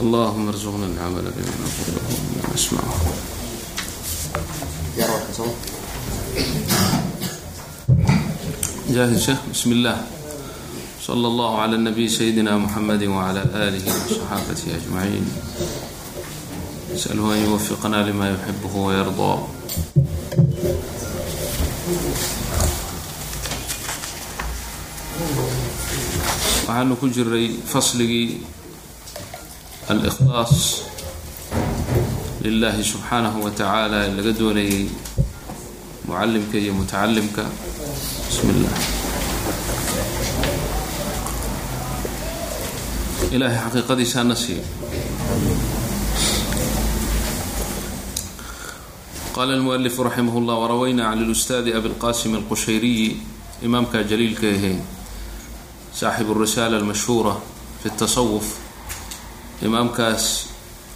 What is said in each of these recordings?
اللهم ارزقنا العمل بما نقوله وما نسمعه جاهز شيخ بسم الله صلى الله على النبي سيدنا محمد وعلى آله وصحابته أجمعين نسأله أن يوفقنا لما يحبه ويرضى waxaanu ku jiray fasligii al-ikhlaas lilahi subxaanahu wa tacaala ee laga doonayay mucalimka iyo mutacalimka bismi illah ilaahay xaqiiqadiisaana siiyo qala almualifu raximah llah warawayna can lustaadi abilqasim alqushayriyi imaamka jaliilka ahe saaxibu risaala almashhuura fi tasawuf imaamkaas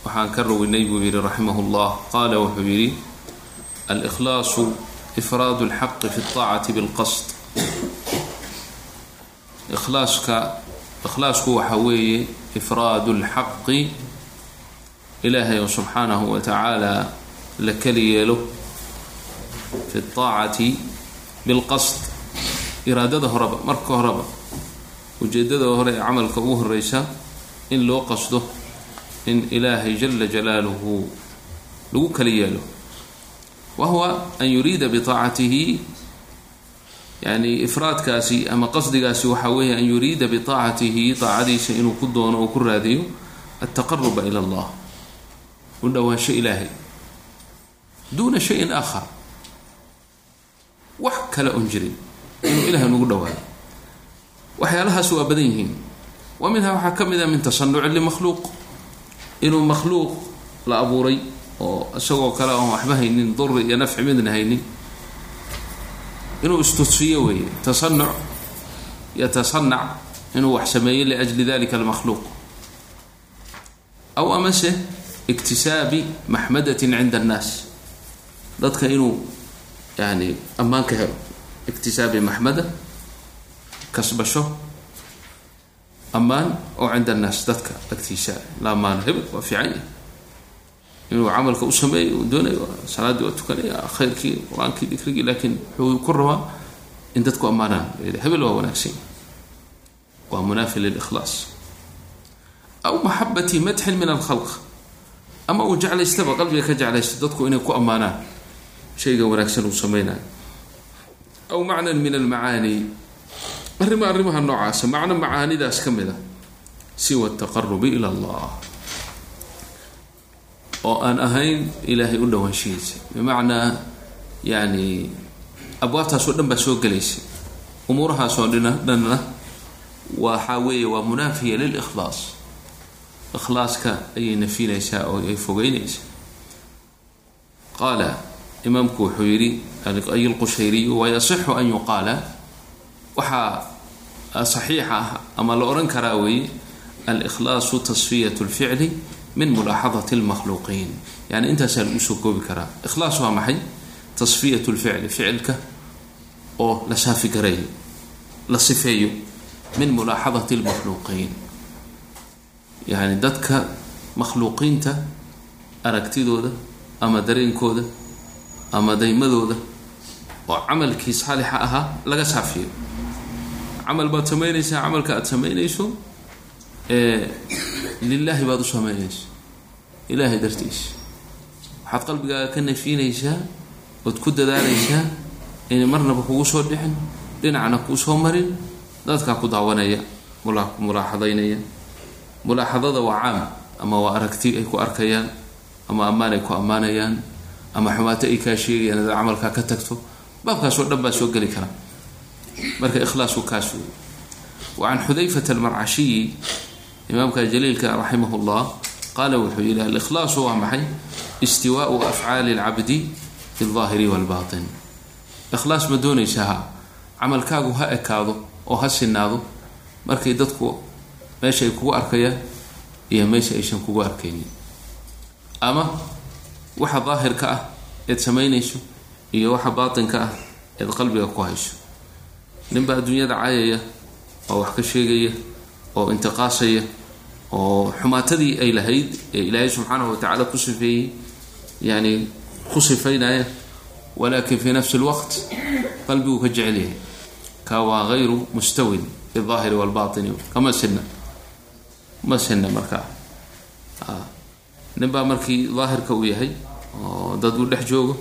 waxaan ka roginay buu yihi raximah llah qaala wuxuu yidhi alkhlaasu ifraadu اlxaqi fi اطaacati bilqasd ikhlaaska ikhlaasku waxa weeye ifraadu اlxaqi ilaahay oo subxaanahu wa tacaala la keli yeelo fi اطaacati bilqasd iraadada horeba marka horeba ujeedada hore ee camalka ugu horeysa in loo qasdo in ilaahay jala jalaaluhu lagu kali yeelo. Wa huwa an yuriida biaacatihi yani ifraadkaasi ama qasdigaasi waxa weeye an yuriida biaacatihi aacadiisa inuu ku doono oo ku raadiyo altaqaruba ila allah. U dhowaansho ilaahay. Duuna shayin aakhar. Wax kale on jirin inuu ilahay nagu dhawaado waxyaalahaas waa badan yihiin. Wa minhaa waxaa ka mid a min tasanuci limakhluuq. Inuu makhluuq la abuuray oo isagoo kale oon waxba haynin duri iyo nafci midna haynin. Inuu istusiyo weeye tasanuc yatasanac inuu wax sameeyo liajli dalika almakhluuq. Aw amase iktisaabi maxmadatin cinda annaas. Dadka inuu yani ammaan ka helo iktisaabi maxmada kasbasho ammaan oo cinda annaas dadka agtiisa la ammaano hebel waa fiican yahay. Inuu camalka u sameeyo uu doonayo salaaddii waa tukanaya khayrkii qur'aankii dikrigii laakiin wuxuu ku rabaa in dadku ammaanaan. Hebel waa wanaagsan. Waa munaafi lilikhlaas. Aw maxabati madxin min alkhalq. Ama uu jeclaystaba qalbiga ka jeclaysto dadku inay ku ammaanaan. Shayga wanaagsan uu sameynayo aw macnan min almacaani arrima arrimaha noocaasa macno macaanidaas ka mid a siwa taqarubi ila allah. Oo aan ahayn ilaahay u dhowaanshihiisa bimacnaa yani abwaabtaasoo dhan baa soo gelaysa umuurahaasoo dhina dhanna waxaa weeye waa munaafiya lilikhlaas ikhlaaska ayay nafinaysaa oo ay fogeynaysaa. Qaala imaamku wuxuu yidhi ay lqushayriyu wayasixu an yuqaala. Waxaa saxiixa ah ama la odhan karaa weeye alkhlaasu tasfiyat lficli min mulaaxadati lmakhluuqiin yani intaasaa lagu soo koobi karaa. Ikhlaas waa maxay? Tasfiyat lficli ficilka oo la saafigareeyo la sifeeyo min mulaaxadati lmakhluuqiin yani dadka makhluuqiinta aragtidooda ama dareenkooda ama daymadooda oo camalkii saalixa ahaa laga saafiyo camal baad samaynaysaa camalka aada samaynayso lilaahi baad u samaynaysa. Ilaahay dartiisa waxaad qalbigaaga ka nafiinaysaa ood ku dadaalaysaa inay marnaba kugu soo dhicin dhinacna kuu soo marin dadkaa ku daawanaya mulaaxadaynaya. Mulaaxadada waa caam ama waa aragti ay ku arkayaan ama ammaan ay ku ammaanayaan ama xumaato ay kaa sheegayaan adaad camalkaa ka tagto baabkaasoo dhan baa soo geli kara marka ikhlaasku kaas wey wa can xudayfata almarcashiyi imaamka jaliilka raximah llah qaala wuxuu yihi alikhlaasu waa maxay? Istiwaau afcaali lcabdi fi ldaahiri walbain ikhlaas ma doonaysa ha camalkaagu ha ekaado oo ha sinaado markay dadku meesha ay kugu arkayaan iyo meesha aysan kugu arkaynin. Ama waxa daahirka ah eed samaynayso iyo waxa baatinka ah eed qalbiga ku hayso ninbaa adduunyada caayaya oo wax ka sheegaya oo intiqaasaya oo xumaatadii ay lahayd ee ilaahay subxaanahu watacaala ku sifeeyey yani ku sifaynaya walakin fi nafsi lwaqt qalbigu ka jecel yahay. Ka waa hayru mustawin biaahiri walbaini kama sina ma sina markaa ah, ninbaa markii daahirka uu yahay oo dad uu dhex joogo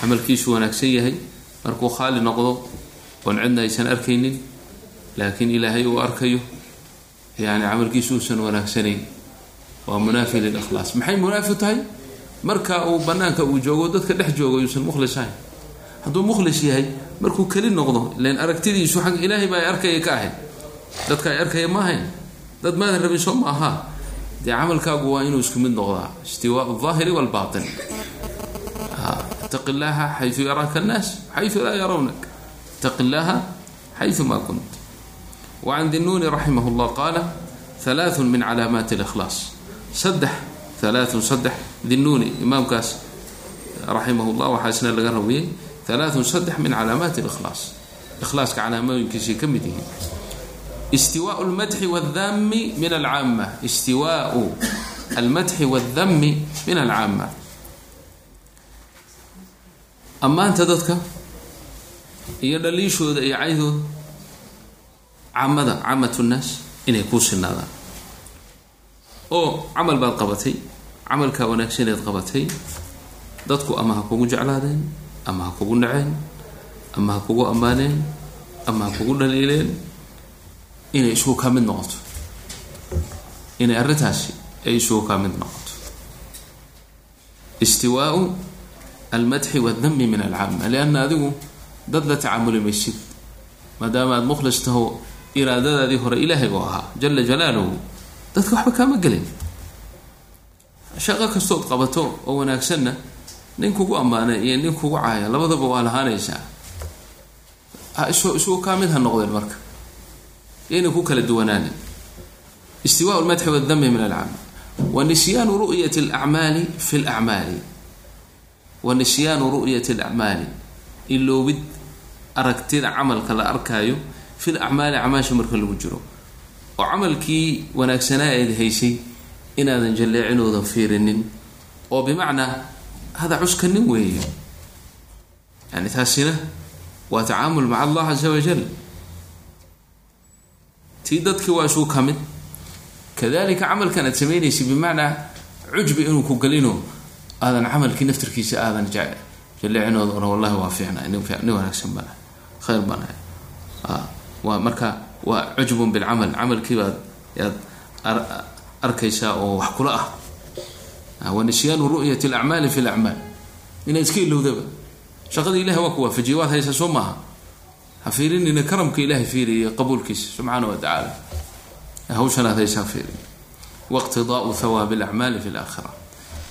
camalkiisu wanaagsan yahay markuu khaali noqdo oon cidna aysan arkaynin laakiin ilaahay uu arkayo. Yani camalkiisu uusan wanaagsanayn. Waa munaafi lilakhlaas maxay munaafi tahay? Marka uu banaanka uu joogo dadka dhex joogo yuusan mukhlis ahayn hadduu mukhlis yahay markuu keli noqdo ilan aragtidiisu ag ilaahay baa ay arkaya ka ahayd. Dadka ay arkaya ma ahayn. Dad maadan rabin soo ma ahaa dee camalkaagu waa inuu isku mid noqdaa. Istiwaa aahiri wlbain itaqi llaaha xayu yaraaka annaas xayu laa yarawnak ittaqi llaha xayumaa kunt wacan dinuuni raximah llah qaala alaaun min calaamaati likhlaas saddex alaaun saddex dinuuni imaamkaas raximah llah waxaa isna laga rawiyey alaaun saddex min calaamaati likhlaas ikhlaaska calaamooyinkiisay ka mid yihiin istiwaau lmadxi waldami min alcaama istiwaau almadxi waldami min alcaama ammaanta dadka iyo dhaliishooda iyo caydooda caamada caamat nnaas inay kuu sinaadaan oo camal baad qabatay camalkaa wanaagsaneed qabatay dadku ama ha kugu jeclaadeen ama ha kugu naceen ama ha kugu ammaaneen ama ha kugu dhaliileen inay isugu kaa mid noqoto. Inay arrintaasi ay isugu kaa mid noqoto. Istiwaau almadxi waaldami min alcaama lianna adigu dad la tacaamuli maysid maadaama aada mukhlis taho iraadadaadii hore ilaahay oo ahaa jala jalaaluhu dadka waxba kaama gelin. Shaqo kastood qabato oo wanaagsanna nin kugu ammaana iyo nin kugu caaya labadaba waa lahaanaysaa. Isugu kaa mid ha noqdeen marka. Yayna ku kala duwanaanin istiwaa lmadxi waaldami min alcaama wa nisyaanu ru'yati alacmaali fi lacmaali wa nisyaanu ru'yati alacmaali iloobid aragtida camalka la arkaayo fil acmaali acmaasha marka lagu jiro. Oo camalkii wanaagsanaa eed haysay inaadan jalleecinoodan fiirinin oo bimacnaa hada cuskanin weeye. Yani taasina waa tacaamul maca allah casa wajal tii dadkii waa isuu ka mid kadalika camalkan aad samaynaysa bimacnaa cujbi inuu ku galino aadan camalkii naftarkiisa aadan jalleecinooda ohan wallahi waa fiicna nin wanaagsan bana khayr bana waa marka waa cujbun bilcamal camalkiibaad yaad arkaysaa oo wax kula ah. Wa nisyaanu ru'yati alacmaali fi lacmaal inaad iska ilowdaba. Shaqada ilahi waa ku waafajiyay waad haysaa soo maaha. Ha fiirinina karamka ilahay fiiriya qabuulkiisa subxaana wa tacaala. Hawshan aad haysaa fiiri waqtidaau hawaabi alacmaali fi laakhira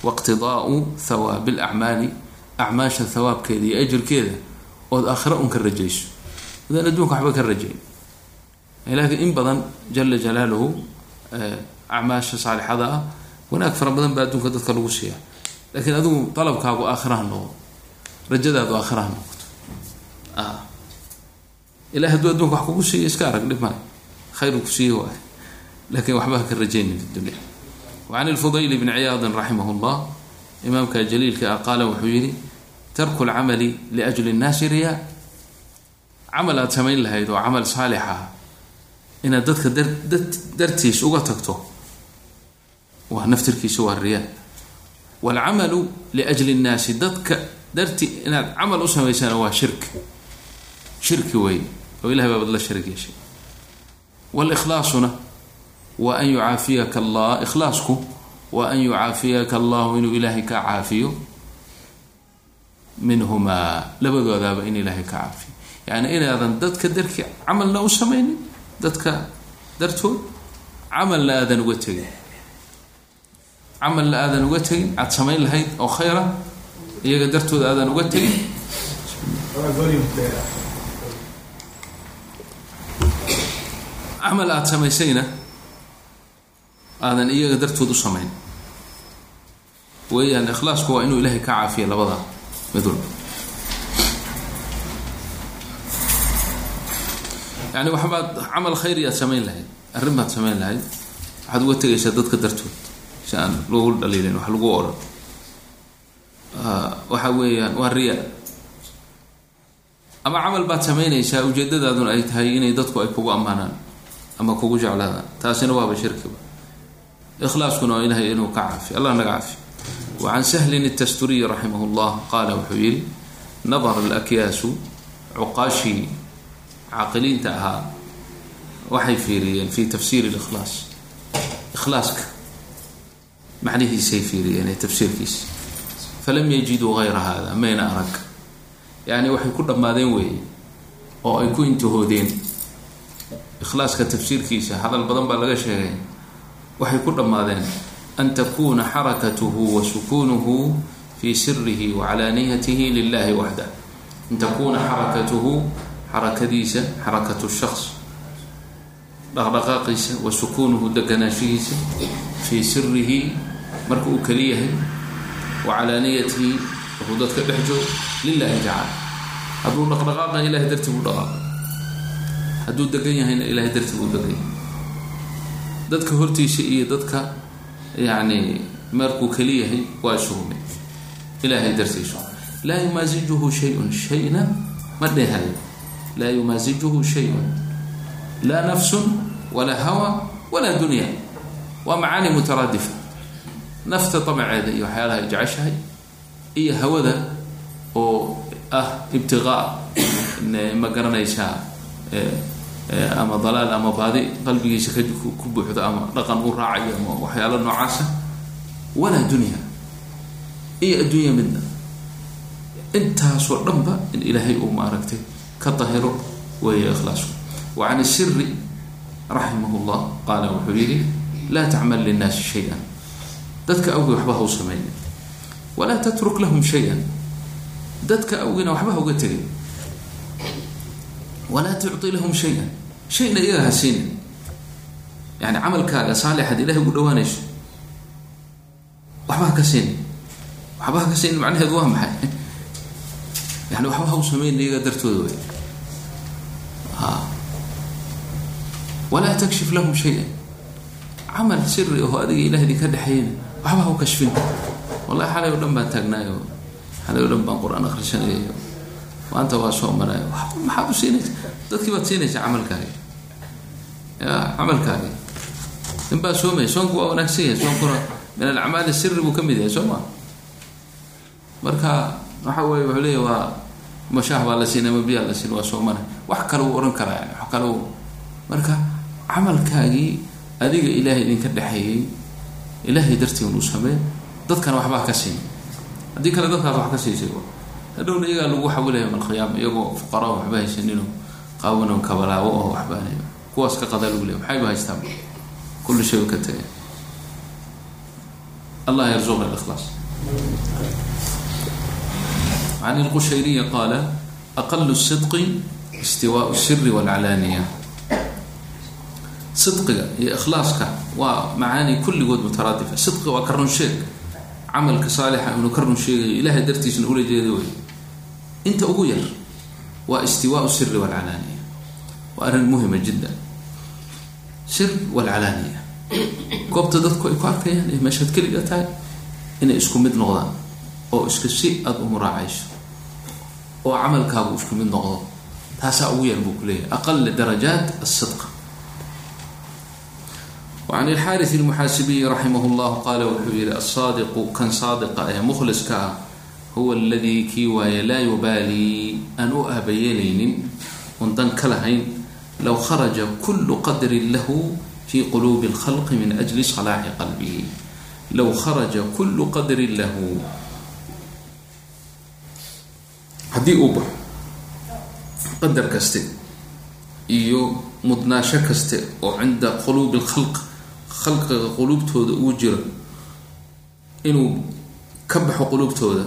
waqtidaau hawaabi alacmaali acmaasha hawaabkeeda iyo ajirkeeda ood aakhira un ka rajayso. Adaan adduunka waxba ka rajayn. Laakiin in badan jala jalaaluhu acmaasha saalixada ah wanaag fara badan baa adduunka dadka lagu siiya. Laakiin adigu dalabkaagu aakhiraha noqdo. Rajadaadu aakhiraha noqoto. Ilahi hadduu adduunka wax kugu siiya iska arag dhib male khayru ku siiye waay laakiin waxba ha ka rajaynin fi dunya. Wacan ilfudayl bni ciyaadin raximah llah imaamka jaliilka ah qaala wuxuu yidhi tarku lcamali liajli nnaasi riyaa camal aada samayn lahayd oo camal saalix ah. Inaad dadka dartiis uga tagto waa naftirkiisa waa riyaa waalcamalu liajli nnaasi dadka darti inaad camal u samaysana waa shirki shirki wey oo ilahay baabad la sharig yeeshay. Walikhlaasuna wa an yucaafiyaka allah ikhlaasku wa an yucaafiyaka allahu inuu ilaahay ka caafiyo minhumaa labadoodaaba in ilaahay ka caafiyo. Yani inaadan dadka darkii camalna u samaynin dadka dartood camalna aadan uga tegin. Camalna aadan uga tegin aad samayn lahayd oo khayra iyaga dartooda aadan uga tegin. Camal aada samaysayna aadan iyaga dartood u samayn. Weeyaan ikhlaasku waa inuu ilaahay ka caafiya labada mid walba. Yani waxbaad camal khayriyaad samayn lahayd arrin baad samayn lahayd. Waxaad uga tegaysaa dadka dartood si aan lagu dhaliilin wax lagu odhan waxa weeyaan waa riya. Ama camal baad samaynaysaa ujeedadaaduna ay tahay inay dadku ay kugu ammaanaan ama kugu jeclaadaan. Taasina waaba shirkiba ikhlaaskuna waa ilahay inuu ka caafi allah naga caafi wa can sahlin الtasturiyi raximah اllah qaala wuxuu yihi nadara alakyaasu cuqaashii caaqiliinta ahaa waxay fiiriyeen fi tafsiiri اlikhlaas ikhlaaska macnihiisay fiiriyeen ee tafsiirkiisa falam yajiduu gayra hada mayna arag yani waxay ku dhammaadeen weeye oo ay ku intahoodeen ikhlaaska tafsiirkiisa hadal badan baa laga sheegay waxay ku dhammaadeen an takuna xarakatuhu wa sukuunuhu fi sirihi wa calaaniyatihi lilahi waxda. An takuna xarakatuhu xarakadiisa xarakatu shaks dhaqdhaqaaqiisa wa sukuunuhu deganaanshihiisa fii sirihi marka uu keliyahay wa calaaniyatihi wuxuu dadka dhex joog lilahi tacala hadduu dhaqdhaqaaqa ilahay dartii buu dhaqaaqa hadduu degan yahayna ilahay dartii buu degan yahay dadka hortiisa iyo dadka yani markuu keliyahay waa isuhume ilahay dartiisu laa yumaasijuhu shayun shayna ma dheehayo laa yumaasijuhu shayun. Laa nafsun walaa hawa walaa dunya. Waa macaani mutaraadifa nafta damaceeda iyo waxyaalaha ay jeceshahay iyo hawada oo ah ibtiqaa ma garanaysaa ama dalaal ama baadi qalbigiisa ku buuxdo ama dhaqan u raacayo ama waxyaalo noocaasa walaa dunya. Iyo adduunya midna. Intaasoo dhanba in ilaahay uu maaragtay ka dahiro weeye ikhlaasku wa can siri raximah llah qaala wuxuu yihi laa tacmal linnaasi shay-an. Dadka awgii waxba ha u samaynin. Walaa tatruk lahum shay-an. Dadka awgiina waxba ha uga tegin. Walaa tucطi lahum shay-an shayna iyaga ha siinin yani camalkaaga saalixaad ilahay ugu dhawaanayso waxba ha ka siinin waxba ka siinin macnaheedu waa maxay? Yani waxba u sameyn iyaga dartooda wey walaa takshif lahum shay-an. Camal siri oo adiga ilahdii ka dhexeeyana waxba ha u kashfin. Wallahi xalay o dhan baan taagnaayo xalay o dhan baan qur'aan akhrisanayayo maanta waa soo marayo maxaad u siinaysa. Dadkii baad siinaysaa camalkaagi ya camalkaagi in baa soomaya soonku waa wanaagsan yahay soonkuna min alacmaali siri buu ka mid yahay soo ma marka waxa weye wuxuu leeya waa mashaah baa la siin ama la siin waa soomana wax kale uu ohan karaa yani wax kale u marka camalkaagii adiga ilaahay idinka dhexeeyey ilaahay dartii un samee dadkana waxba ha ka siin haddii kale dadkaas wax ka siisay hadhowna iyagaa lagu xawilaya yom alqiyaama iyagoo fuqaraa waxba haysanino qaawano kabalaawo oo waxbaanay kuwaas ka qadaa lagu leey maxayba haystaan? Kulli shay u ka tegay. Allah yarzuqna ikhlaas can ilqushayriyi qaala aqalu sidqi istiwaau siri walcalaaniya sidqiga iyo ikhlaaska waa macaani kulligood mutaraadifa. Sidqiga waa ka run sheeg. Camalka saalixa inuu ka run sheegayo ilahay dartiisna ula jeedo wey inta ugu yar waa istiwaau siri walcalaaniya waa arrin muhima jiddan sir walcalaaniya goobta dadku ay ku arkayaan ee meeshaad keliga tahay inay isku mid noqdaan oo isku si aada u muraacayso oo camalkaagu isku mid noqdo taasaa ugu yar buu ku leeyahay aqal darajaat asidq وعن الxاrث المxاasibiyi raximah الlه qaala wuxuu yihi aلصaadiqu kan saadiqa ee mkhliska ah huwa اladii kii waaye laa yubaalii aan u aabayeelaynin un dan ka lahayn لو خرج كل قدر له في قلوب الخلق min ajli salaaxi qalbihi low kharaja kulu qadrin lahu haddii uu baxo qadar kaste iyo mudnaasho kaste oo cinda quluubi lkhalq khalqiga quluubtooda uu jiro inuu ka baxo quluubtooda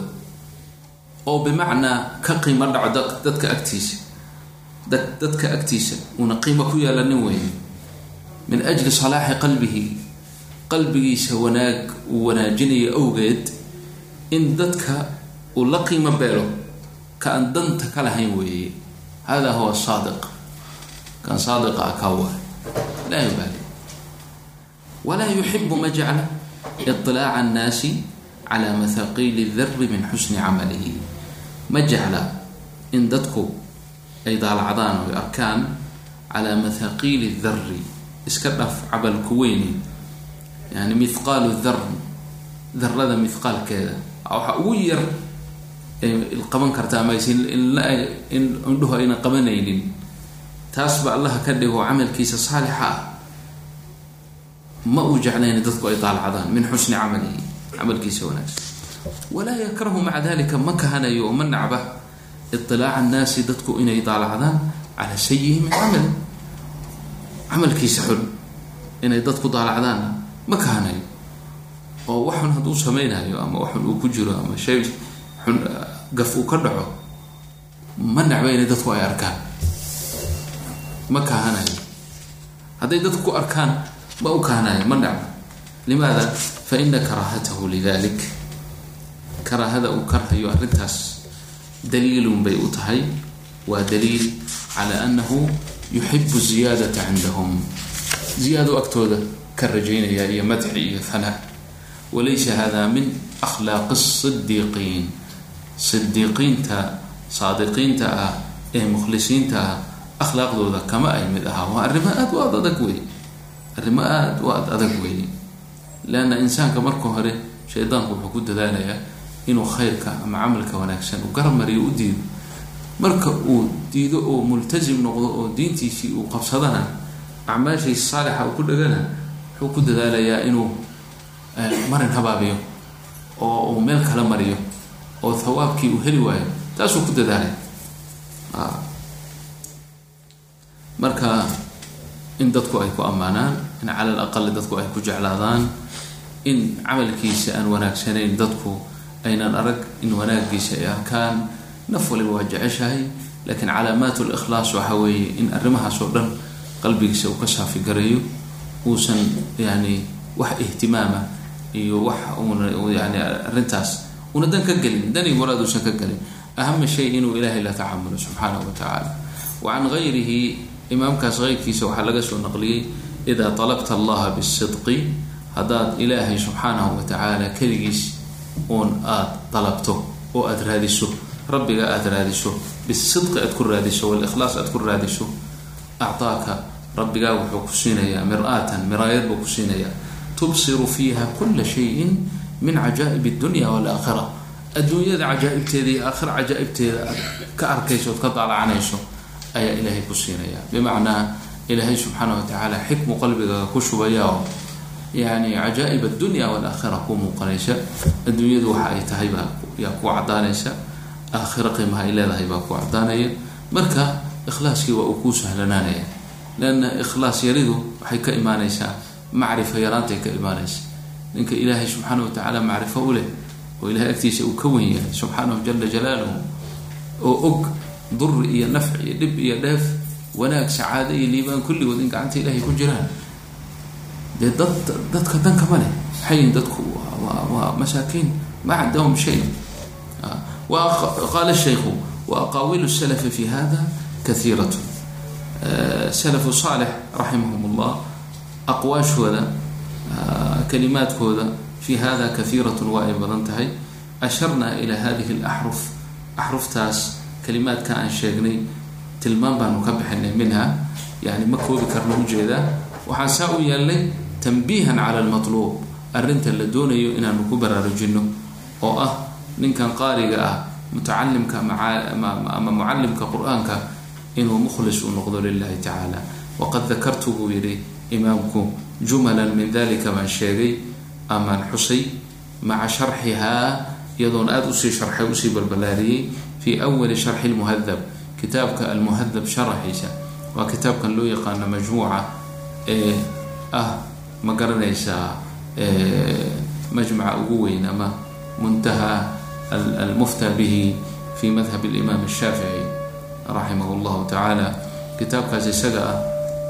oo bimacnaa ka qiimo dhaco dadka agtiisa dadka agtiisa uuna qiimo ku yeelanin weeye min ajli salaaxi qalbihi qalbigiisa wanaag uu wanaajinayo awgeed in dadka uu la qiimo beelo ka aan danta ka lahayn weeye. Hada huwa saadiq. Kan saadiqa ah laa yubaali. Walaa yuxibu ma jecla iطilaaca annaasi cala mahaqiili dari min xusni camalihi. Ma jecla in dadku ay daalacdaan oy arkaan calaa mahaqiili dari iska dhaf cabalku weyni yani mithqaalu dar darada mithqaalkeeda. Waxa ugu yar qaban karta ama in indhuhu ayna qabanaynin taas ba allaha ka dhigo camalkiisa saalixa ah. Ma uu jeclayna dadku ay daalacdaan min xusni camalihi camalkiisa wanaagsan. Walaa yakrahu maca dalika ma kahanayo oo ma nacba iطilaaca annaasi dadku inay daalacdaan calaa sayihi min camali camalkiisa xun inay dadku daalacdaanna ma kahanayo oo waxun hadduu samaynayo ama waxun uu ku jiro ama shay xun gaf uu ka dhaco ma nacba inay dadku ay arkaan ma kahanayo hadday dadku ku arkaan ma u kahanayo ma nacba limaada fa ina karaahatahu lidalik karaahada uu karhayo arrintaas daliilun bay u tahay. Waa daliil cala annahu yuxibu ziyaadata cindahum. Ziyaado agtooda ka rajaynaya iyo madxi iyo hanaa walaysa hada min akhlaaqi sidiiqiin sidiiqiinta saadiqiinta ah ee mukhlisiinta ah akhlaaqdooda kama ay mid ahaa. Waa arrimo aada u aada adag wey. Arrimo aada u aada adag weeye leanna insaanka marka hore shaydaanku wuxuu ku dadaalayaa inuu khayrka ama camalka wanaagsan uu garamariyo u diido. Marka uu diido oo multasim noqdo oo diintiisii uu qabsadana acmaashiisa saalixa uu ku dhagana wuxuu ku dadaalayaa inuu marin habaabiyo oo uu meel kala mariyo oo thawaabkii uu heli waayo. Taasuu ku dadaalaya marka in dadku ay ku ammaanaan in cala al aqali dadku ay ku jeclaadaan in camalkiisa aan wanaagsanayn dadku aynan arag in wanaagiisa ay arkaan naf waliba waa jeceshahay laakiin calaamaat likhlaas waxa weeye in arrimahaas oo dhan qalbigiisa uu ka saafi gareeyo uusan yani wax ihtimaama iyo wax uuna yani arrintaas una dan ka gelin dani muraad uusan ka gelin ahama shay inuu ilaahay la tacamulo subxaanahu wa tacaala wa can gayrihi imaamkaas keyrkiisa waxaa laga soo naqliyey idaa talabta allaha bisidqi haddaad ilaahay subxaanahu wa tacaala keligiis uun aada dalabto oo aada raadiso rabbiga aada raadiso bisidqi aad ku raadiso walikhlaas aad ku raadiso actaaka rabbigaa wuxuu ku siinayaa mir-aatan miraayad buu ku siinayaa. Tubsiru fiiha kula shayin min cajaa'ib addunya waalaakhira adduunyada cajaa'ibteeda iyo aakhira cajaa'ibteeda aad ka arkayso ka daalacanayso ayaa ilaahay ku siinaya bimacnaa ilaahay subxaana wa tacaala xikmu qalbigaga ku shubaya oo yani cajaa'ib addunya waalaakhira ku muuqanaysa. Adduunyadu waxa ay tahay yaa ku cadaanaysa aakhira qiimaha ay leedahay baa ku cadaanaya marka ikhlaaskii waa uu kuu sahlanaanaya. Leanna ikhlaas yaridu waxay ka imaanaysaa macrifa yaraantay ka imaanaysa. Ninka ilaahay subxaana wa tacaala macrifo u leh oo ilahay agtiisa uu ka wen yahay subxaanahu jala jalaaluhu oo og duri iyo nafci iyo dhib iyo dheef wanaag sacaado iyo liibaan kulligood in gacanta ilaahay ku jiraan dee dad dadka danka ma leh maxayin dadku waa masaakiin ma candahum shay qaala shaykhu wa aqaawilu salafi fi hada kaiirat salafu saalix raximahum llah aqwaashooda kalimaadkooda fi hada kaiiratun waa ay badan tahay asharna ila hadihi alaxruf axruftaas kalimaadka aan sheegnay tilmaan baanu ka bixinay minha yani ma koobi karno u jeedaa waxaan saa u yeelnay tanbiihan cala almatluub arrinta la doonayo inaanu ku baraarujino oo ah ninkan qaariga ah mutacalimka ama mucalimka qur'aanka inuu mukhlis u noqdo lilahi tacaala. Waqad dakartu buu yidhi imaamku jumalan min dalika baan sheegay amaan xusay maca sharxihaa iyadoon aada u sii sharxay u sii balbalaariyey fi awali sharxi lmuhadab kitaabka almuhadab sharaxiisa waa kitaabkan loo yaqaano majmuuca ee ah ma garanaysaa majmaca ugu weyn ama muntaha almufta bihi fi madhab alimaam ashaafici raximah llahu tacaala kitaabkaas isaga ah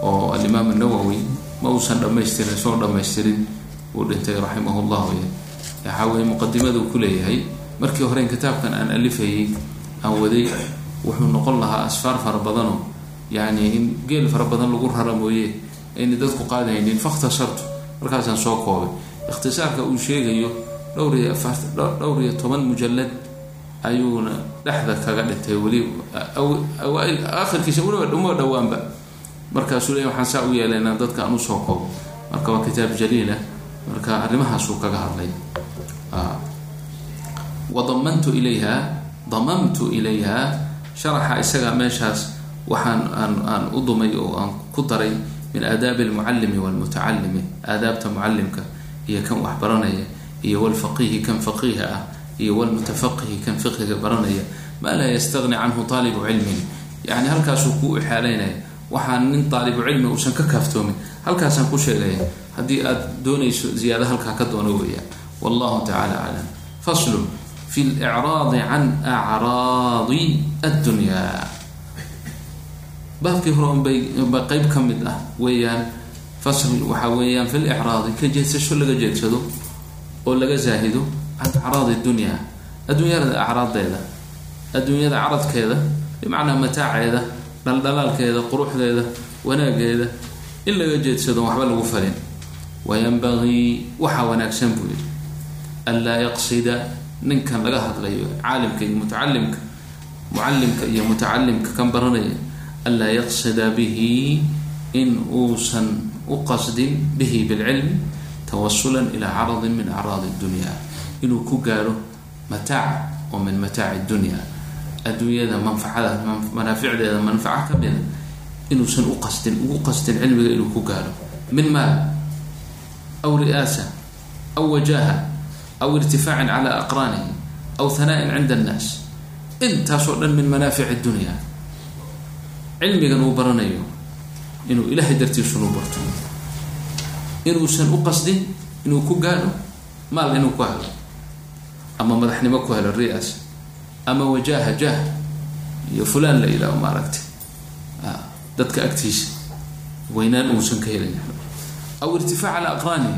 oo alimaam anawowi ma uusan dhamaystirin soo dhamaystirin uu dhintay raximah llahu waxaa weye muqadimaduu ku leeyahay markii horeyn kitaabkan aan alifayay aan waday wuxuu noqon lahaa asfaar fara badanoo yani in geel fara badan lagu rara mooye ayna dadku qaadaynin fakhtasartu markaasaan soo koobay ikhtisaarka uu sheegayo dhowr iyo dhowr iyo toban mujalad ayuuna dhexda kaga dhintay weli akhirkiisa uma dhowaanba markaasuu leey waxaan saa u yeelaynaa dadka aan u soo koobo marka waa kitaab jaliilah marka arrimahaasuu kaga hadlay wadamantu ilayha damamtu ilayha sharaxa isaga meeshaas waxaan aan aan u dumay oo aan ku daray min aadaabi almucallimi walmutacalimi aadaabta mucalimka iyo kan wax baranaya iyo walfaqihi kan faqiiha ah iyo walmutafaqihi kan fiqiga baranaya. Maa laa yastagni canhu taalibu cilmin. Yani halkaasuu kuu ixaalaynaya waxaan nin taalibu cilmi uusan ka kaaftoomin. Halkaasaan ku sheegaya haddii aad doonayso ziyaado halkaa ka doono weeyaan wallahu tacala aclam. Faslun fi licraadi can acraadi addunya baabkii hore unbay ba qeyb ka mid ah weeyaan fasl waxaa weeyaan fi licraadi ka jeedsasho laga jeedsado oo laga zaahido can acraadi dunya adduunyada acraaddeeda adduunyada caradkeeda bimacnaa mataaceeda dhaldhalaalkeeda quruxdeeda wanaageeda in laga jeedsado waxba lagu falin. Wayanbagii waxaa wanaagsan buu yidhi. Anlaa yaqsida ninkan laga hadlayo caalimka iyo mutacalimka mucalimka iyo mutacalimka kan baranaya anlaa yaqsida bihi in uusan u qasdin bihi bilcilmi tawasulan ilaa caradin min acraadi dunya inuu ku gaadho mataac oo min mataaci dunya adduunyada manfacada manaaficdeeda manfaca ka mida inuusan u qasdin ugu qasdin cilmiga inuu ku gaadho min maal aw ri'aasa aw wajaha aw irtifaacin cala aqraanihi aw hana'in cinda annaas intaasoo dhan min manaafic dunya cilmigan uu baranayo inuu ilaahay dartiisunu barto. Inuusan u qasdin inuu ku gaadho maal inuu ku helo ama madaxnimo ku helo ri'aasa ama wajaha jah iyo fulaan la yidhaaho maaragtay dadka agtiisa weynaan uusan ka helin. Aw irtifaac cala aqraanihi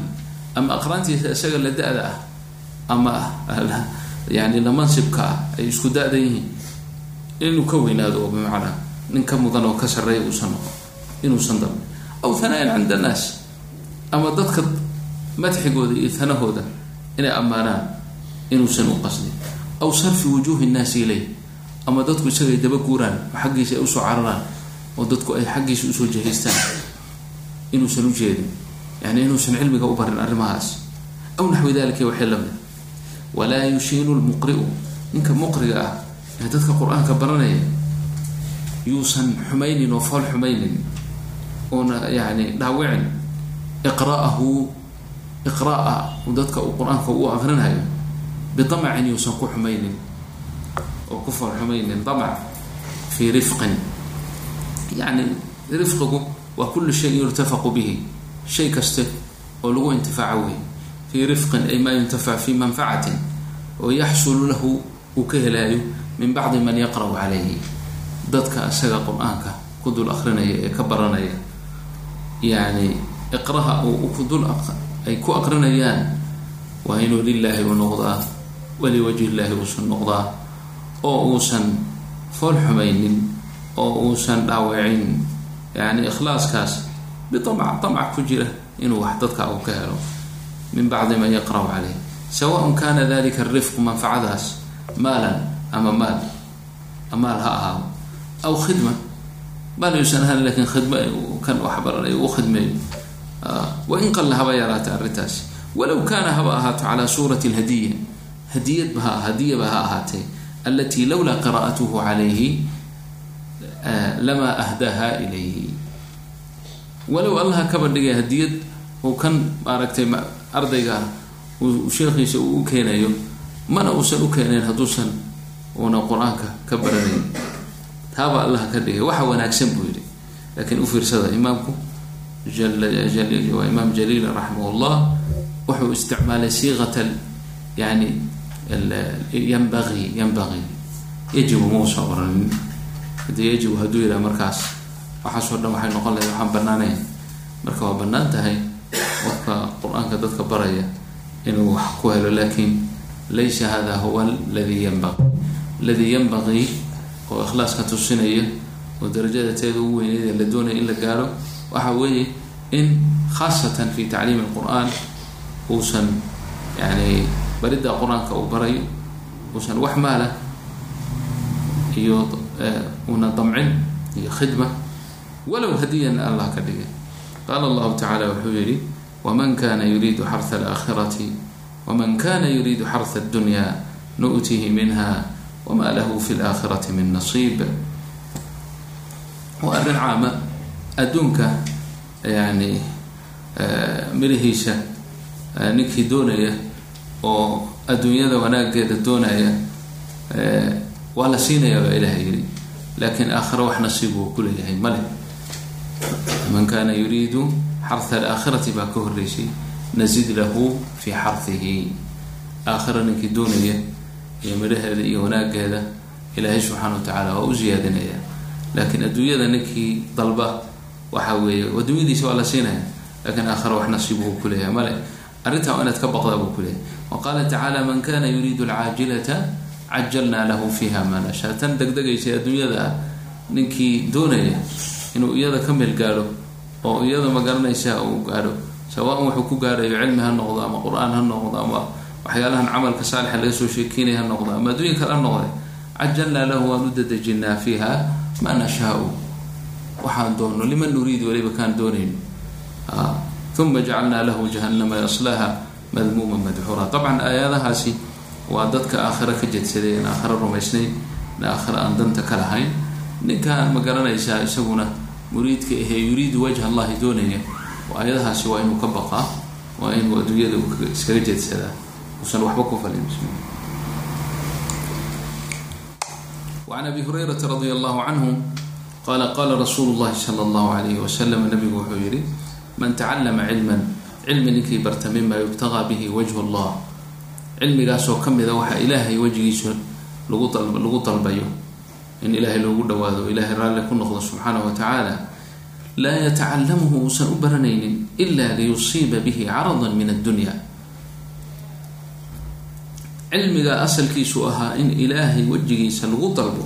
ama aqraantiisa isaga la da-da ah ama yani la ah ay isku da-dan yihiin. Inuu ka weynaado oo bimacnaa nin ka mudan oo ka sarreeya uusan inuusan dalbin aw hanaayan cinda annaas ama dadka madxigooda iyo hanahooda inay ammaanaan inuusan u qasdin. Aw sarfi wujuuhi nnaasi ileyh ama dadku isagay daba guuraan oo xaggiisa ay u soo cararaan oo dadku ay xaggiisa u soo jahaystaan inuusan u jeedin. Yani inuusan cilmiga u barin arrimahaas. Aw naxwi dalika waxay la mid walaa yushiinu lmuqri'u ninka muqriga ah ee dadka qur'aanka baranaya yuusan xumaynin oo fool xumaynin oona yani dhaawicin iqra'ahu iqra'a dadka uu qur'aanka u aqrinayo biamacin yuusan ku xumaynin oo ku fool xumaynin amac fii rifqin. Yani rifqigu waa kullu shayin yurtafaqu bihi shay kaste oo lagu intifaaco wey fii rifqin ay maa yuntafac fii manfacatin oo yaxsulu lahu uu ka helaayo min bacdi man yaqra'u calayhi dadka isaga qur'aanka ku dul akrinaya ee ka baranaya. Yani iqraha kudul ay ku aqrinayaan waa inuu lilaahi u noqdaa waliwajhi illaahi uusan noqdaa oo uusan fool xumaynin oo uusan dhaawicin. Yani ikhlaaskaas biamac amac ku jira inuu wax dadka uu ka helo. Min bacdi man yaqra'u caleyh sawaءn kana dalika arifqu manfacadaas maalan ama maal maal ha ahaado aw khidma maal yuusan ahaan laakiin khidma kan wax baranayo u khidmeeyo wain qalla haba yaraata arrintaasi walow kaana haba ahaato calaa suurati lhadiya hadiyadba ha hadiyaba ha ahaatee alatii lowlaa qira'atuhu calayhi lamaa ahdaaha ilayhi walow allaha kaba dhigay hadiyad uu kan maaragtay ardayga uu sheekhiisa uu u keenayo mana uusan u keenayn hadduusan uuna qur'aanka ka baranayn taaba allaha ka dhigay waxa wanaagsan buu yidhi. Laakiin u fiirsada imaamku waa imaam jaliil raximah llah wuxuu isticmaalay siiqat yani yanbai yanbaqii yajibu mausa oranin haddii yajibu hadduu yidhaha markaas waxaasoo dhan waxay noqon lahay waxaan banaanayn marka waa bannaan tahay qofka qur'aanka dadka baraya inuu wax ku helo laakiin laysa hada huwa ladii yanbaqi ladii yanbaqii oo ikhlaaska tusinaya oo darajada teeda ugu weyneyd ee la doonaya in la gaaro waxa weeye in khaasatan fi tacliimi alqur-aan uusan yani baridda qur'aanka uu barayo uusan wax maala iyo una damcin iyo khidma walow hadiyan allah ka dhigay. Qaala allahu tacala wuxuu yihi waman kana yuriidu xarha alaakhirati waman kana yuriidu xarha addunya nu'tihi minha lahu fi laakhirati min nasiib waa arrin caama adduunka yani mirihiisa ninkii doonaya oo adduunyada wanaageeda doonaya waa la siinaya baa ilaha yidhi. Laakiin aakhira wax nasiib uu ku leeyahay male man kana yuriidu xarha alaakhirati baa ka horeysay nazid lahu fi xarhihi aakhira ninkii doonaya iyo midhaheeda iyo wanaageeda ilaahay subxaana wa tacaala waa u ziyaadinaya. Laakiin adduunyada ninkii dalba waxa weeye adduunyadiisa waa la siinaya lakiin aakhira wax nasiib uu ku leeyahay. Male arrintaa inaad ka baqdaa buu ku leeyahay. Wa qaala tacaala man kana yuriidu alcaajilata cajalnaa lahu fiiha maa nashaa. Tan degdegaysa adduunyada ah ninkii doonaya inuu iyada ka meel gaadho oo iyada magaranaysa uu gaadho. Sawaan wuxuu ku gaadhayo cilmi ha noqdo ama qur'aan ha noqdo ama waxyaalahan camalka saalixa laga soo sheekeynaya ha noqdo. Ama adduunya kale ha noqde cajalnaa lahu waan dadejinaa fiiha maa nashaau waxaan doono liman nuriid waliba kaan doonayno uma jacalnaa lahu jahannama yaslaha madmuuma madxuura dabcan aayadahaasi waa dadka aakhira ka jedsaday aan aakhira rumaysnayn in aakhira aan danta ka lahayn. Ninkaan ma garanaysaa isaguna muriidka ahee yuriidu wajha allahi doonaya? Aayadahaasi waa inuu ka baqaa waa inuu adduunyada iskaga jeedsadaa usan waxba ku falin an abi hurayraa radi allahu canhu qala qala rasuulu llahi sala allahu alayhi wasalam nabigu wuxuu yihi man tacallama cilman cilmi ninkii barta mima yubtagaa bihi wajhu llah cilmigaasoo ka mida waxaa ilaahay wejgiisa lagu lagu dalbayo in ilaahay loogu dhawaado ilaahay raalli ku noqdo subxaanah wa tacaala laa yatacalamuhu uusan u baranaynin ila liyusiiba bihi caradan min addunya cilmiga asalkiisu ahaa in ilaahay wejigiisa lagu dalbo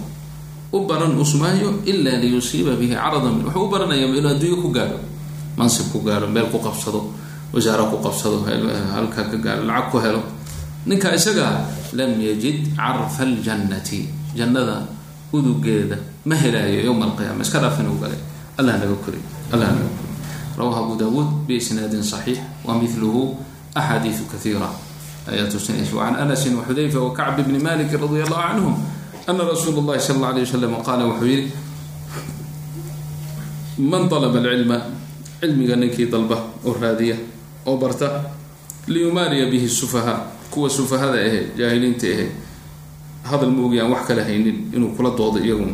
u baran usmaayo ila liyusiiba bihi carada min wuxuu u baranaya inuu adduunyo ku gaadho mansib ku gaadho meel ku qabsado wasaaro ku qabsado halka ka gaadho lacag ku helo. Ninka isaga lam yajid carfa aljannati jannada udugeeda ma helaayo yowma alqiyaama iska dhaaf inuu galay. Allah naga koriy allah naga koriy rawahu abu dawuud biisnaadin saxiix. Wa miluhu axaadiiu kaiira ayaa tusinaysa wacan anasin waxudayfa wakacb bni malik radi allahu canhum ana rasuul اllahi sal alla alay wasalam qaala wuxuu yihi man alaba alcilma cilmiga ninkii dalba oo raadiya oo barta liyumaariya bihi sufaha kuwa sufahada ahe jaahiliinta ahe hadal ma aan wax kala haynin inuu kula doodo iyagu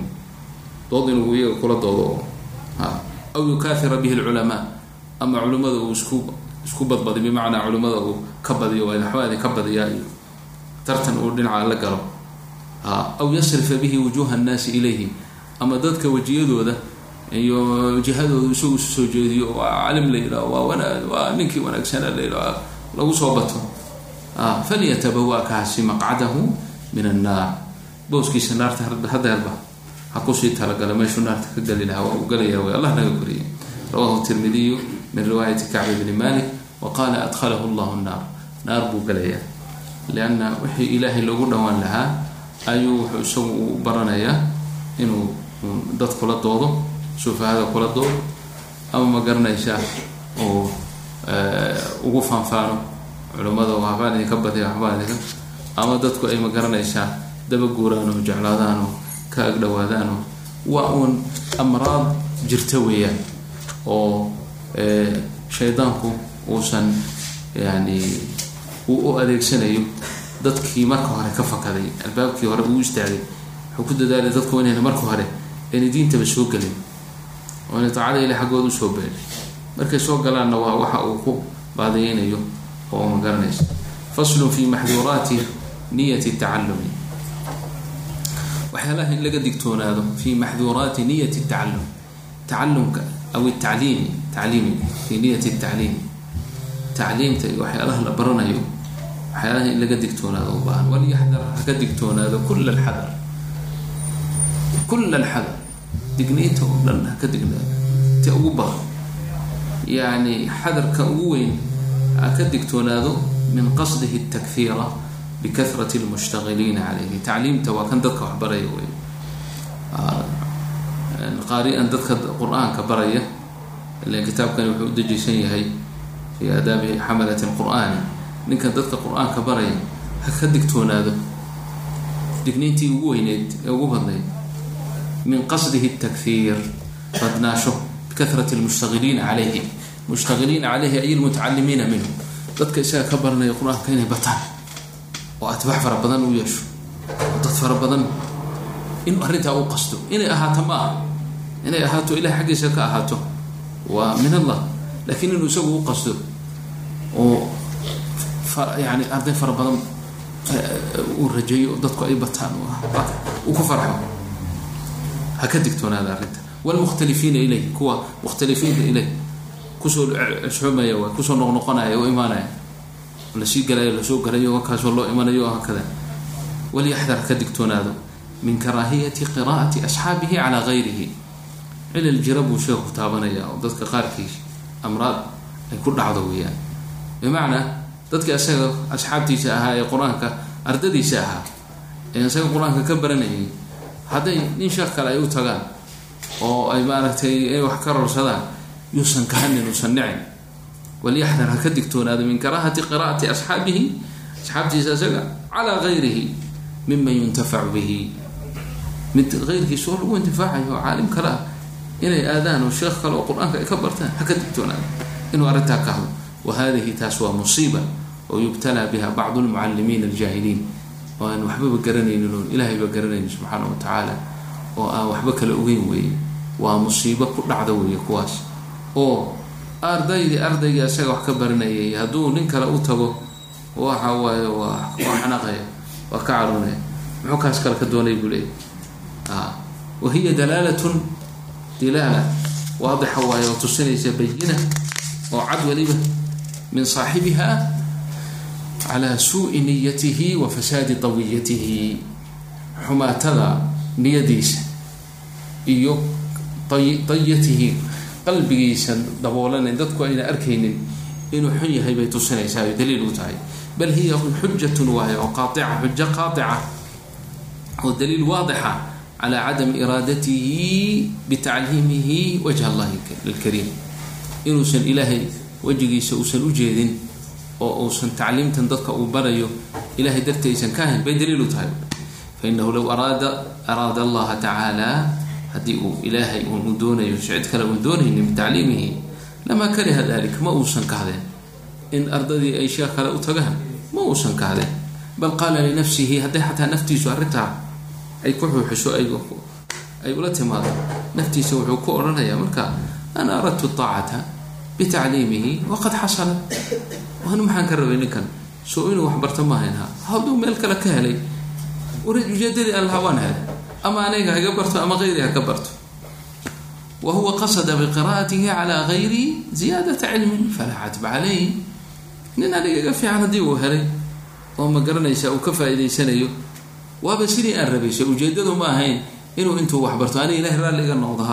dood inuu iyaga kula doodo aw yukaahira bihi lculamaa ama culimmada uu isku isku badbadi bimacnaa culimmada uu ka badiyo waxbaadi ka badiyaa iyo tartan uu dhinaca la galo. Aw yasrifa bihi wujuha annaasi ilayhi ama dadka wejiyadooda iyo jihadooda isagu isu jeediyo waa calim la waa wana waa ninkii wanaagsana la lagu soo bato. Falyatabawa kaasi maqcadahu min annaar. Booskiisa naarta hadeerba ha ku sii talagala meeshuu naarta ka geli lahaa waa uu galaya way allah naga koriyay rawahu tirmidiyu min riwaayati kacbi bni malik wa qaala adkhalahu llahu naar naar buu galayaa lianna wixii ilaahay loogu dhowaan lahaa ayuu wuxuu isagu u baranayaa inuu dad kula doodo sufahada kula doodo ama ma garanaysaa oo ugu faanfaano culimmada waxbaan idinka badiya waxbaan idinka ama dadku ay ma garanaysaa daba guuraan oo ka agdhowaadaan oo waa uun amraad jirta weeyaan oo shaydaanku uusan yani uu u adeegsanayo dadkii marka hore ka fakaday albaabkii hore uu istaagay. Wuxuu ku dadaalay dadku inayna marka hore ayna diintaba soo gelin oo inay daacada ilahi xaggooda u soo beelay markay soo galaanna waa waxa uu ku baadiyeynayo oo ma garanaysa faslun fi maxduuraati niyati tacalumi waxyaalaha in laga digtoonaado fi maxduuraati niyati tacalum tacalumka aw tacliimi tacliimi fi niyati tacliimi tacliimta iyo waxyaalaha la baranayo waxyaalaha in laga digtoonaado u baahan. Walyaxdar haka digtoonaado kula alxadar. Kula alxadar. Digniinta oo dhan ha ka dignaado. Ta ugu badan. Yacni xadarka ugu weyn ha ka digtoonaado min qasdihi اtakfiira bikahrati اlmushtagiliina calayhi. Tacliimta waa kan dadka wax baraya wey qaari-an dadka qur'aanka baraya ilan kitaabkani wuxuu u dejisan yahay fii aadaabi xamalat qur'aani ninkan dadka quraanka baraya ha ka digtoonaado. Digniintii ugu weyneyd ee ugu badnayd. Min qasdihi takfiir badnaasho. Bikahrat lmushtahiliina calayhi mushtahiliina calayhi ay lmutacalimiina minhu. Dadka isaga ka baranaya qur'aanka inay bataan. Oo atbaax fara badan u yeesho. Oo dad fara badan. Inuu arrintaa u qasto. Inay ahaato ma ah inay ahaato ilaah xaggiisa ka ahaato. Waa min allah laakiin inuu isagu u qasto oo yani arday fara badan uu rajeeyo dadku ay bataan uu ku farxo ha ka digtoonaada arrinta wlmukhtalifiina ilayh kuwa mukhtalifiinta ilayh ku soo xoomaya waa ku soo noqnoqonaya oo imaanaya la sii galayo la soo galayo wakaasoo loo imanayo oo hakada walyaxdar ka digtoonaado min karaahiyati qiraa'ati asxaabihi calaa gayrihi cilal jira buu sheeku taabanaya oo dadka qaarkiis amraad ay ku dhacdo weeyaan. Bimacnaa dadkii asaga asxaabtiisa ahaa ee qur'aanka ardadiisa ahaa ee isaga qur'aanka ka baranayay hadday nin sheekh kale ay u tagaan oo ay maaragtay ay wax ka rorsadaan yuusan kahanin uusan nicin walyaxdar ha ka digtoonaado min karaahati qiraa'ati asxaabihi asxaabtiisa isaga calaa gayrihi miman yuntafacu bihi. Mid keyrkiisa oo lagu intifaacayo oo caalim kale ah inay aadaan oo sheekh kale oo qur'aanka ay ka bartaan ha ka digtoonaado inuu arrintaa ka hadlo. Wa taas waa musiiba oo yubtalaa biha bacdu lmucalimiina aljaahiliin. Oo aan waxbaba garanaynin oon ilaahayba garanaynin subxaana wa tacaala oo aan waxba kala ogeyn weeye. Waa musiibo ku dhacda weeye kuwaas oo ardaydii ardaygii isaga wax ka baranayay hadduu nin kale u tago waxa waaye waa waa waa ka carunaya. Muxuu kaas kale ka doonay buu leeyay wa hiya dalaalatun dilaala waadixa waaye oo tusinaysa bayina oo cad weliba min saaxibiha calaa suui niyatihi wa fasaadi tawiyatihi xumaatada niyadiisa iyo dayatihi qalbigiisa daboolana dadku ayna arkaynin inuu xun yahay bay tusinaysaa ay daliil u tahay. Bal hiya xujatun waaye oo qaatica xujo qaatica oo daliil waadixa calaa cadami iraadatihi bitacliimihi wajha allahi lilkariim inuusan ilaahay wejigiisa uusan u jeedin oo uusan tacliimtan dadka uu barayo ilahay darti aysan ka ahayn bay daliil u tahay fainahu low araada araada allaha tacaala haddii uu ilaahay uu doonayo cid kale uun doonaynin bitacliimihi lamaa kariha dalik ma uusan kahdeen in ardadii ay sheekh kale u tagaan ma uusan kahdeen bal qaala linafsihi hadday xataa naftiisu ay ku xuuxiso ay ula timaado. Naftiisa wuxuu ku odhanayaa marka ana aradtu aacata bitacliimihi waqad xasala. Anu maxaan ka rabay ninkan soo inuu waxbarto maahayn ha hadduu meel kale ka helay ujeedadii allaha waan helay ama aniga haga barto ama ayri haka barto. Wa qasada biqira'atihi calaa gayri ziyaadata cilmin falaa catba calayh nin aniga iga fiican haddii uu helay oo ma garanaysa uu ka faa'iidaysanayo waaba sidii aan rabaysa ujeedadu ma ahayn inuu intuu waxbarto aniga ilahay raalli iga noqdo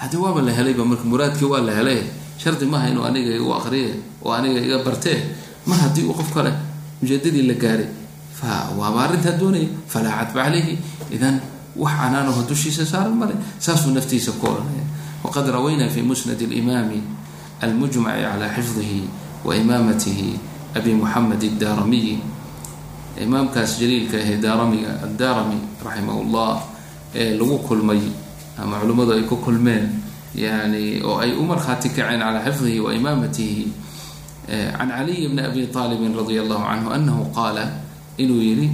haddii waaba la helayba marka muraadkii waa la helay. Shardi maaha inuu aniga igu aqriye oo aniga iga bartee mar haddii uu qof kale ujeedadii la gaaray fa waaba arrintaa doonaya falaa cadba calayhi. Idan wax canaanaho dushiisa saaran male saasuu naftiisa ku odhanaya waqad rawaynaa fi musnad اlimaami almujmaci calaa xifdihi wa imaamatihi abi muxamed addaaramiyi imaamkaas jaliilka ahee daaramiga addaarami raximah llah ee lagu kulmay ama culimmadu ay ku kulmeen yani oo ay u markhaati kaceen calaa xifdihi wa imaamatihi can caliy bni abi aalibin radia allahu canhu anahu qaala inuu yihi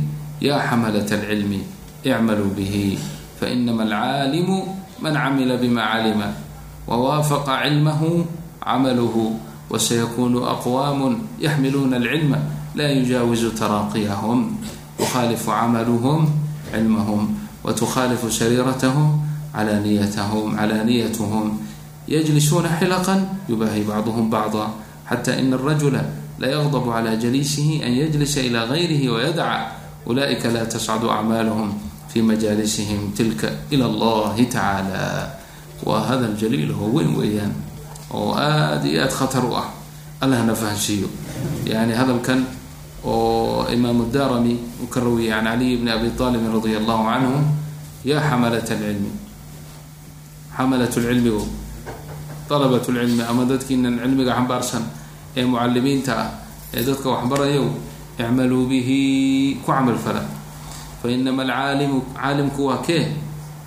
yaa xamalat alcilmi icmaluu bihi fainama alcaalimu man camila bima calima wawaafaqa cilmahu camaluhu wasayakunu aqwaamu yaxmiluuna alcilma la yujaawizu taraaqiyahum yukhaalifu camaluhum cilmahum wtukhaalifu sariiratahum calaaniyatahum calaaniyatuhum yajlisuuna xilaqan yubaahi bacduhum bacda xata ina alrajula layagdabu cala jaliisihi an yajlisa ila gayrihi wayadca ulaئika la tascadu acmaaluhum fi majaalisihim tilka ila allahi tacaala waa hadal jaliil oo weyn weeyaan oo aada iyo aada khatar u ah allahna fahansiiyo yani hadalkan oo imaamu darami uu ka rawiyay can caliy bni abi aalibin radia allahu canhu ya xamalat lcilmi xamalat lcilmigu alabat lcilmi ama dadkiinan cilmiga xambaarsan ee mucalimiinta ah ee dadka waxbarayow icmaluu bihi ku camal fala fa inama alcaalimu caalimku waa kee?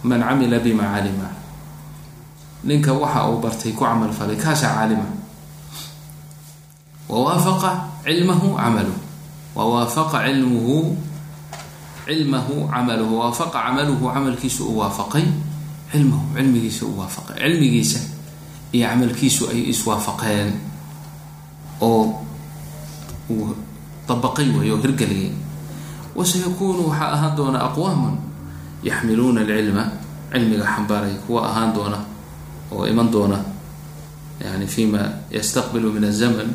Man camila bima ninka waxa uu bartay ku camal falay kaasaa caalima. Wawaafaqa cilmahu camaluh wawaafaqa cilmuhu cilmahu camaluhu waafaqa camaluhu camalkiisa u waafaqay cilmahu cilmigiisa u waafaqay cilmigiisa iyo camalkiisu ay iswaafaqeen oo uu dabaqay way oo hirgeliyay wasayakuunu waxaa ahaan doona aqwaamun yaxmiluuna alcilma cilmiga xambaaray kuwa ahaan doona oo iman doona yani fima yastaqbilu min aلzamn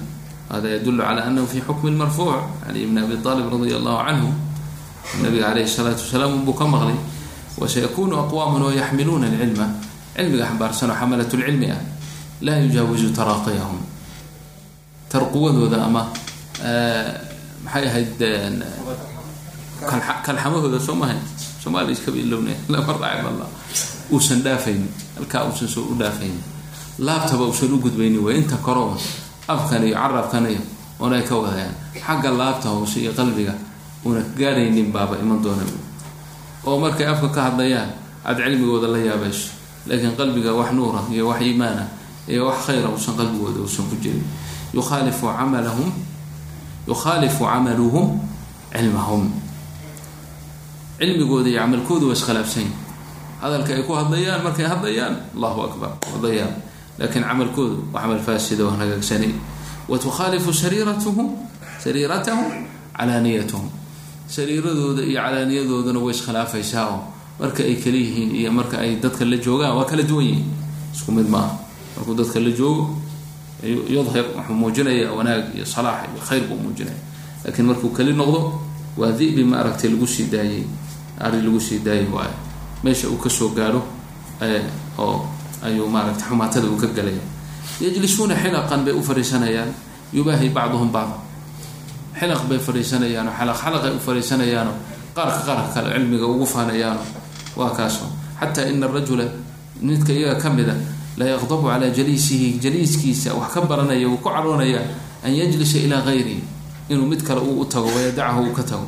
hada yadulu calى anahu fi xukmi marfuuc cali bn abi alib radi allahu canhu nabiga alayh الsalaatu wasalaam unbuu ka maqlay wasayakunu aqwaamun oo yaxmiluuna alcilma cilmiga xambaarsanoo xamalat lcilmi ah laa yujaawizu taraaqiyahum tarquwadooda ama maxay ahayd kalxamahooda soo mahay soomaali iska bilowna lama raacib alla uusan dhaafaynin halkaa uusan soo u dhaafaynin laabtaba uusan u gudbaynin way inta koroo afkan iyo carabkan iyo oonay ka wadayaan xagga laabta hoose iyo qalbiga una gaaraynin baaba iman doona. Oo markay afka ka hadlayaan aada cilmigooda la yaabayso laakiin qalbiga wax nuura iyo wax iimaana iyo wax khayra uusan qalbigooda uusan ku jirin. Yukhaalifu camalahum yukhaalifu camaluhum cilmahum. Cilmigooda iyo camalkooda waa iskhilaafsan yahi hadalka ay ku hadlayaan markay hadlayaan allahu akbar hadlayaan laakiin camalkoodu waa camal faasida oo hagaagsanay wa sariiratuhum sariiratahum calaaniyatuhum sariiradooda iyo calaaniyadoodana way iskhilaafaysaa oo marka ay kala yihiin iyo marka ay dadka la joogaan waa kala duwan yihiin isku mid maaha markuu dadka la joogo yudhir wuxuu muujinaya wanaag iyo salaax iyo khayr buu muujinaya laakiin markuu keli noqdo waa dibi ma aragtay lagu sii daayey ari lagu sii daayay waayo meesha uu ka soo gaaro oo ayuu maaragtay xumaatada uu ka galaya yajlisuuna xilaqan bay u fariisanayaan yubaahi bacduhum bacd. Xilaq bay fariisanayaano xalaq xalaqay u fariisanayaano qaarka qaarka kale cilmiga ugu faanayaano waa kaaso xataa ina arajula midka iyaga ka mida la yaqdabu calaa jaliisihi jaliiskiisa wax ka baranaya uu ku caroonaya an yajlisa ilaa gayrihi inuu mid kale uu u tago wayadachu uu ka tago.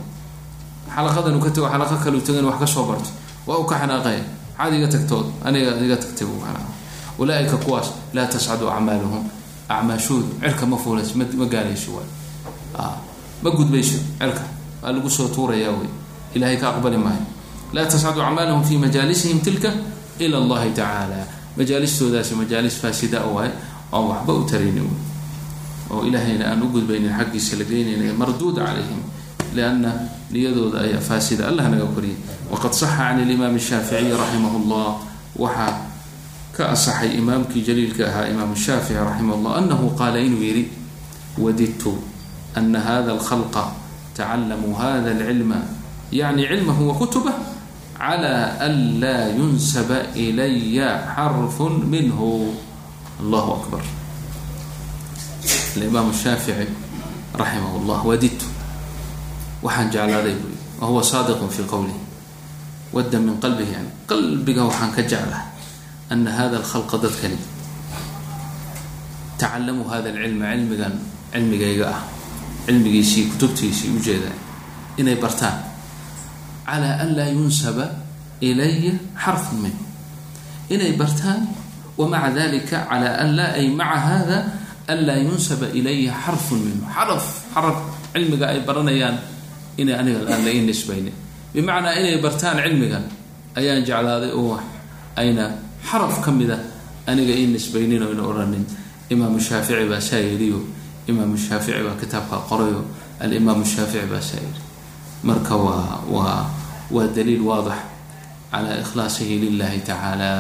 Xalaqadan uu ka tago xalaqo kale u tago in wax ka soo barto waa uu ka xanaaqaya maxaad iga tagtood aniga iga tagtay xanaaq ulaaika kuwaas laa tascadu acmaaluhum acmaashoodu cirka ma fuulayso ma gaarayso waay ma gudbayso cirka waa lagu soo tuurayaa wey ilahay ka aqbali maayo laa tascadu acmaaluhum fi majaalisihim tilka ila allahi tacaala majaalistoodaasi majaalis faasida waay oon waxba u taraynin oo ilaahayna aan u gudbaynin xaggiisa la geynayna marduuda calayhim lianna niyadooda ayaa faasida allah naga koriyay waqad saxa can alimaam shaaficiyi raximah llah waxaa ka asaxay imaamkii jaliilka ahaa imaam shaafici raximah llah anahu qaala inuu yidhi wadidtu ana hada alkhalqa tacalamuu hada alcilma yacni cilmahu wa kutubah clى an laa yunsaba ilaya xarfu minhu allahu akbar alimaam shaafici raximah llah wadidtu waxaan jeclaaday bui wa huwa saadiqun fi qowlih wadda min qalbihi yani qalbiga waxaan ka jeclahay ana hada alkhalqa dadkani tacalamuu hada alcilma cilmigan cilmigayga ah cilmigiisii kutubtiisii u jeedaa inay bartaan clى an laa yunsaba ilaya xarfu min inay bartaan wamaca dalika clى an laa ay maca hada an laa yunsaba ilaya xarfu minhu xaraf xaraf cilmiga ay baranayaan inay aniga aan la ii nisbaynin. Bimacnaa inay bartaan cilmigan ayaan jeclaaday oo ayna xaraf ka mida aniga ii nisbaynin oyna odhanin imaamu shaafici baa saa yidhiyo imaamu shaafici baa kitaabka qorayo alimaamu shaafici baa saa yidhi marka waa waa waa daliil waadix calaa ikhlaasihi lilahi tacaala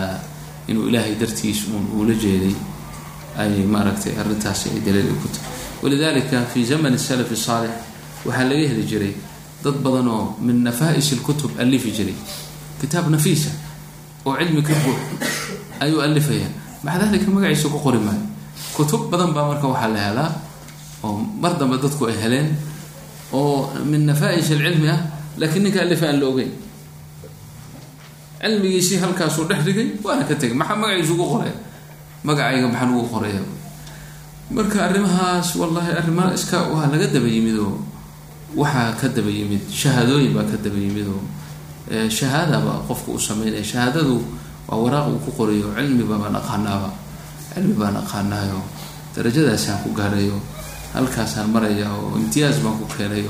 inuu ilaahay dartiis uun uula jeeday ay maaragtay arrintaasi ay daliil ku tahay. Walidalika fi zamani salafi saalix waxaa laga heli jiray dad badan oo min nafaa-is lkutub alifi jiray. Kitaab nafiisa oo cilmi ka buux ayuu alifaya maca dalika ku qori maayo? Kutub badan baa marka waxaa la helaa oo mar dambe dadku ay heleen oo min nafaa-ish alcilmi ah laakiin ninka alifa aan la ogeyn. Cilmigiisii halkaasuu dhex dhigay waana ka tegay. Maxaa magaciisu ugu qoraya? Magacayga maxaan ugu qoraya marka arrimahaas wallahi arrimaa iska waa laga daba yimid oo waxaa ka daba yimid shahaadooyin baa ka daba yimid oo shahaadaba qofka u sameynaya. Shahaadadu waa waraaq uu ku qorayo. Cilmiba baan aqaanaaba. Cilmi baan aqaanaayo. Darajadaasaan ku gaadhayo halkaasaan maraya oo imtiyaaz baan ku keenay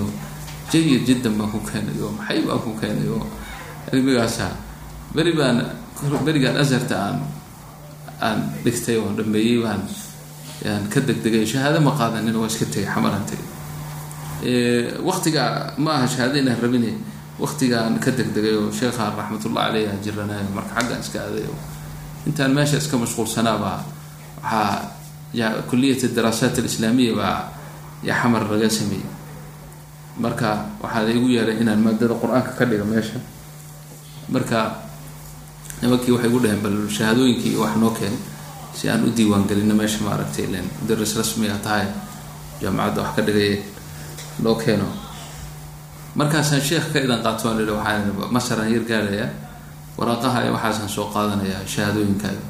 jayid jiddan baan ku keenay oo maxay baan ku keenay oo cilmigaasa beri baan berigaan asarta aan aan dhigtay oo dhameeyey baan aan ka degdegay. Shahaado ma qaadanin waa iska tegay xamaran tegay waktiga ma aha shahaado inaan rabine waktigaan ka degdegay oo sheekhaan raxmatullah caleyh jiranayo marka xaggaan iska aaday oo intaan meesha iska mashquulsanaabaa waxaa kuliyat daraasaat alislaamiya baa yaa xamar laga sameeyey. Marka waxaa la igu yeeray inaan maadada qur'aanka ka dhigo meesha. Marka nimankii waxay gu dhaheen bal shahaadooyinkii wax noo keen si aan u diiwaan meesha maaragtay ilen mudaris rasmiga tahay jaamacadda wax ka dhigay loo keeno markaasaan sheekh ka idan qaato aan ihi waxaan masaraan yar gaadhaya waraaqaha ee waxaasaan soo qaadanaya shahaadooyinkaaga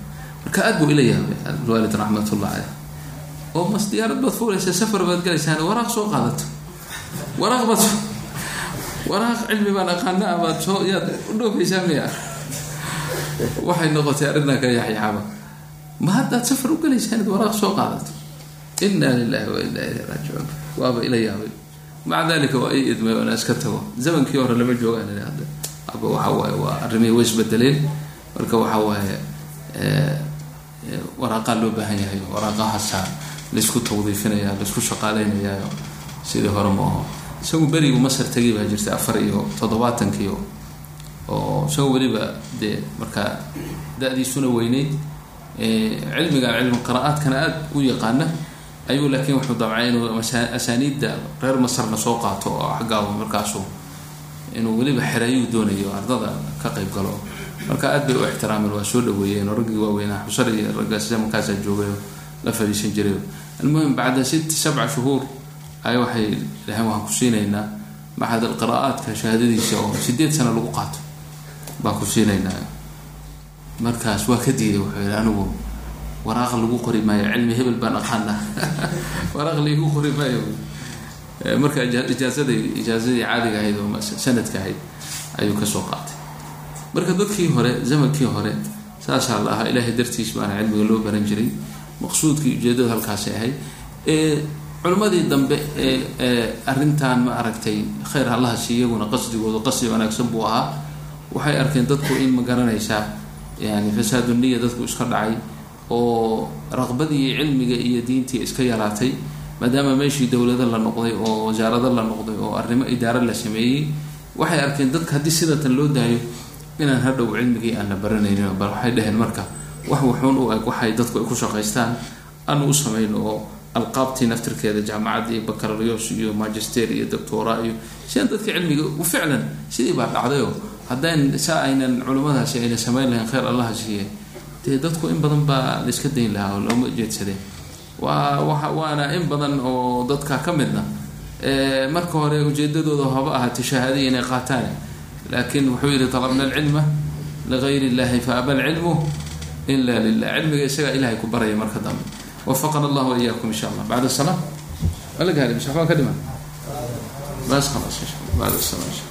marka aad buu ila yaabay waalid raxmatullah caleyh oo mas diyaarad baad fuulaysaa safar baad galaysaan waraaq soo qaadato. Waraaq baad waraaq cilmi baan aqaana baad soo yaad u dhoofaysaa miya waxay noqotay arrintan ka yaxyaxaba ma haddaad safar u galaysaan waraaq soo qaadato. Inaa lilahi wa inaa ilayhi raajicuun. Waaba ila yaabay maca dalika waa i idmay oona iska tago. Zamankii hore lama joogaan hadda. Aba waxa waaye waa arrimihii way isbedeleen marka waxa waaye waraaqaa loo baahan yahay waraaqahaasaa laysku tawdiifinaya laysku shaqaaleynayayo sidii hore ma isagu berigu masar tegay baa jirtay afar iyo toddobaatankiio oo isagu weliba dee markaa da-diisuna weyneyd cilmigan cilmi qiraa'aadkana aada u yaqaana ayuu laakiin wuxuu damcay inuu asaaniidda reer masarna soo qaato oo xaggaa markaasu inuu weliba xerayuu doonayo ardada ka qayb galo. Marka aad bay u ixtiraameen waa soo dhaweeyeen oo raggii waaweynaa xusar iyo raggaas markaasaa joogayo la fadhiisan jiray. Almuhim bacda sit sabca shuhuur ay waxay dhaheen waxaan ku siinaynaa maxad alqiraa'aadka shahaadadiisa oo sideed sano lagu qaato. Baan ku siinaynaa. Markaas waa ka diiday wuxuu yihi anigu waraaq lagu qori maayo. Cilmi hebel baan aqaana waraaq laigu qori maayo. Marka ijaazada ijaazadii caadiga ahayd oo sanadka ahayd ayuu ka soo qaatay. Marka dadkii hore zamankii hore saasaa la ilaahay dartiis baana cilmiga loo baran jiray. Maqsuudkii ujeedada halkaasay ahayd. Culimmadii dambe ee arrintan ma aragtay khayr allaha si iyaguna qasdigoodu qasdi wanaagsan buu ahaa. Waxay arkeen dadku in ma garanaysaa yani fasaadu niya dadku iska dhacay oo raqbadii cilmiga iyo diintii iska yaraatay maadaama meeshii dowlado la noqday oo wasaarado la noqday oo arrimo idaaro la sameeyey waxay arkeen dadka haddii sidatan loo daayo inaan hadhow cilmigii aan baranaynin bal waxay dhaheen marka wax wuxuun u eg waxay dadku ay ku shaqaystaan aanu u samayno oo alqaabtii naftirkeeda jaamacadda iyo baccalarios iyo magister iyo doctora iyo siaan dadka cilmiga u ficlan sidii baa dhacdayoo haddaan saa aynan culimmadaasi ayna samayn lahayn khayr allaha siiye dee dadku in badan baa la iska dayn lahaa oo looma jeedsadeen waa waa waana in badan oo dadka ka midna marka hore ujeedadooda haba ahaatay shahaadaya inay qaataan. Laakiin wuxuu yihi talabna alcilma ligayr illahi faaba alcilmu ila lilah cilmiga isagaa ilahay ku baraya marka dambe. Wafaqana allah waiyaakum insha allah bacda salaa waa la gaari msafaan ka dhima bas khalas insha allah bacda salaa insha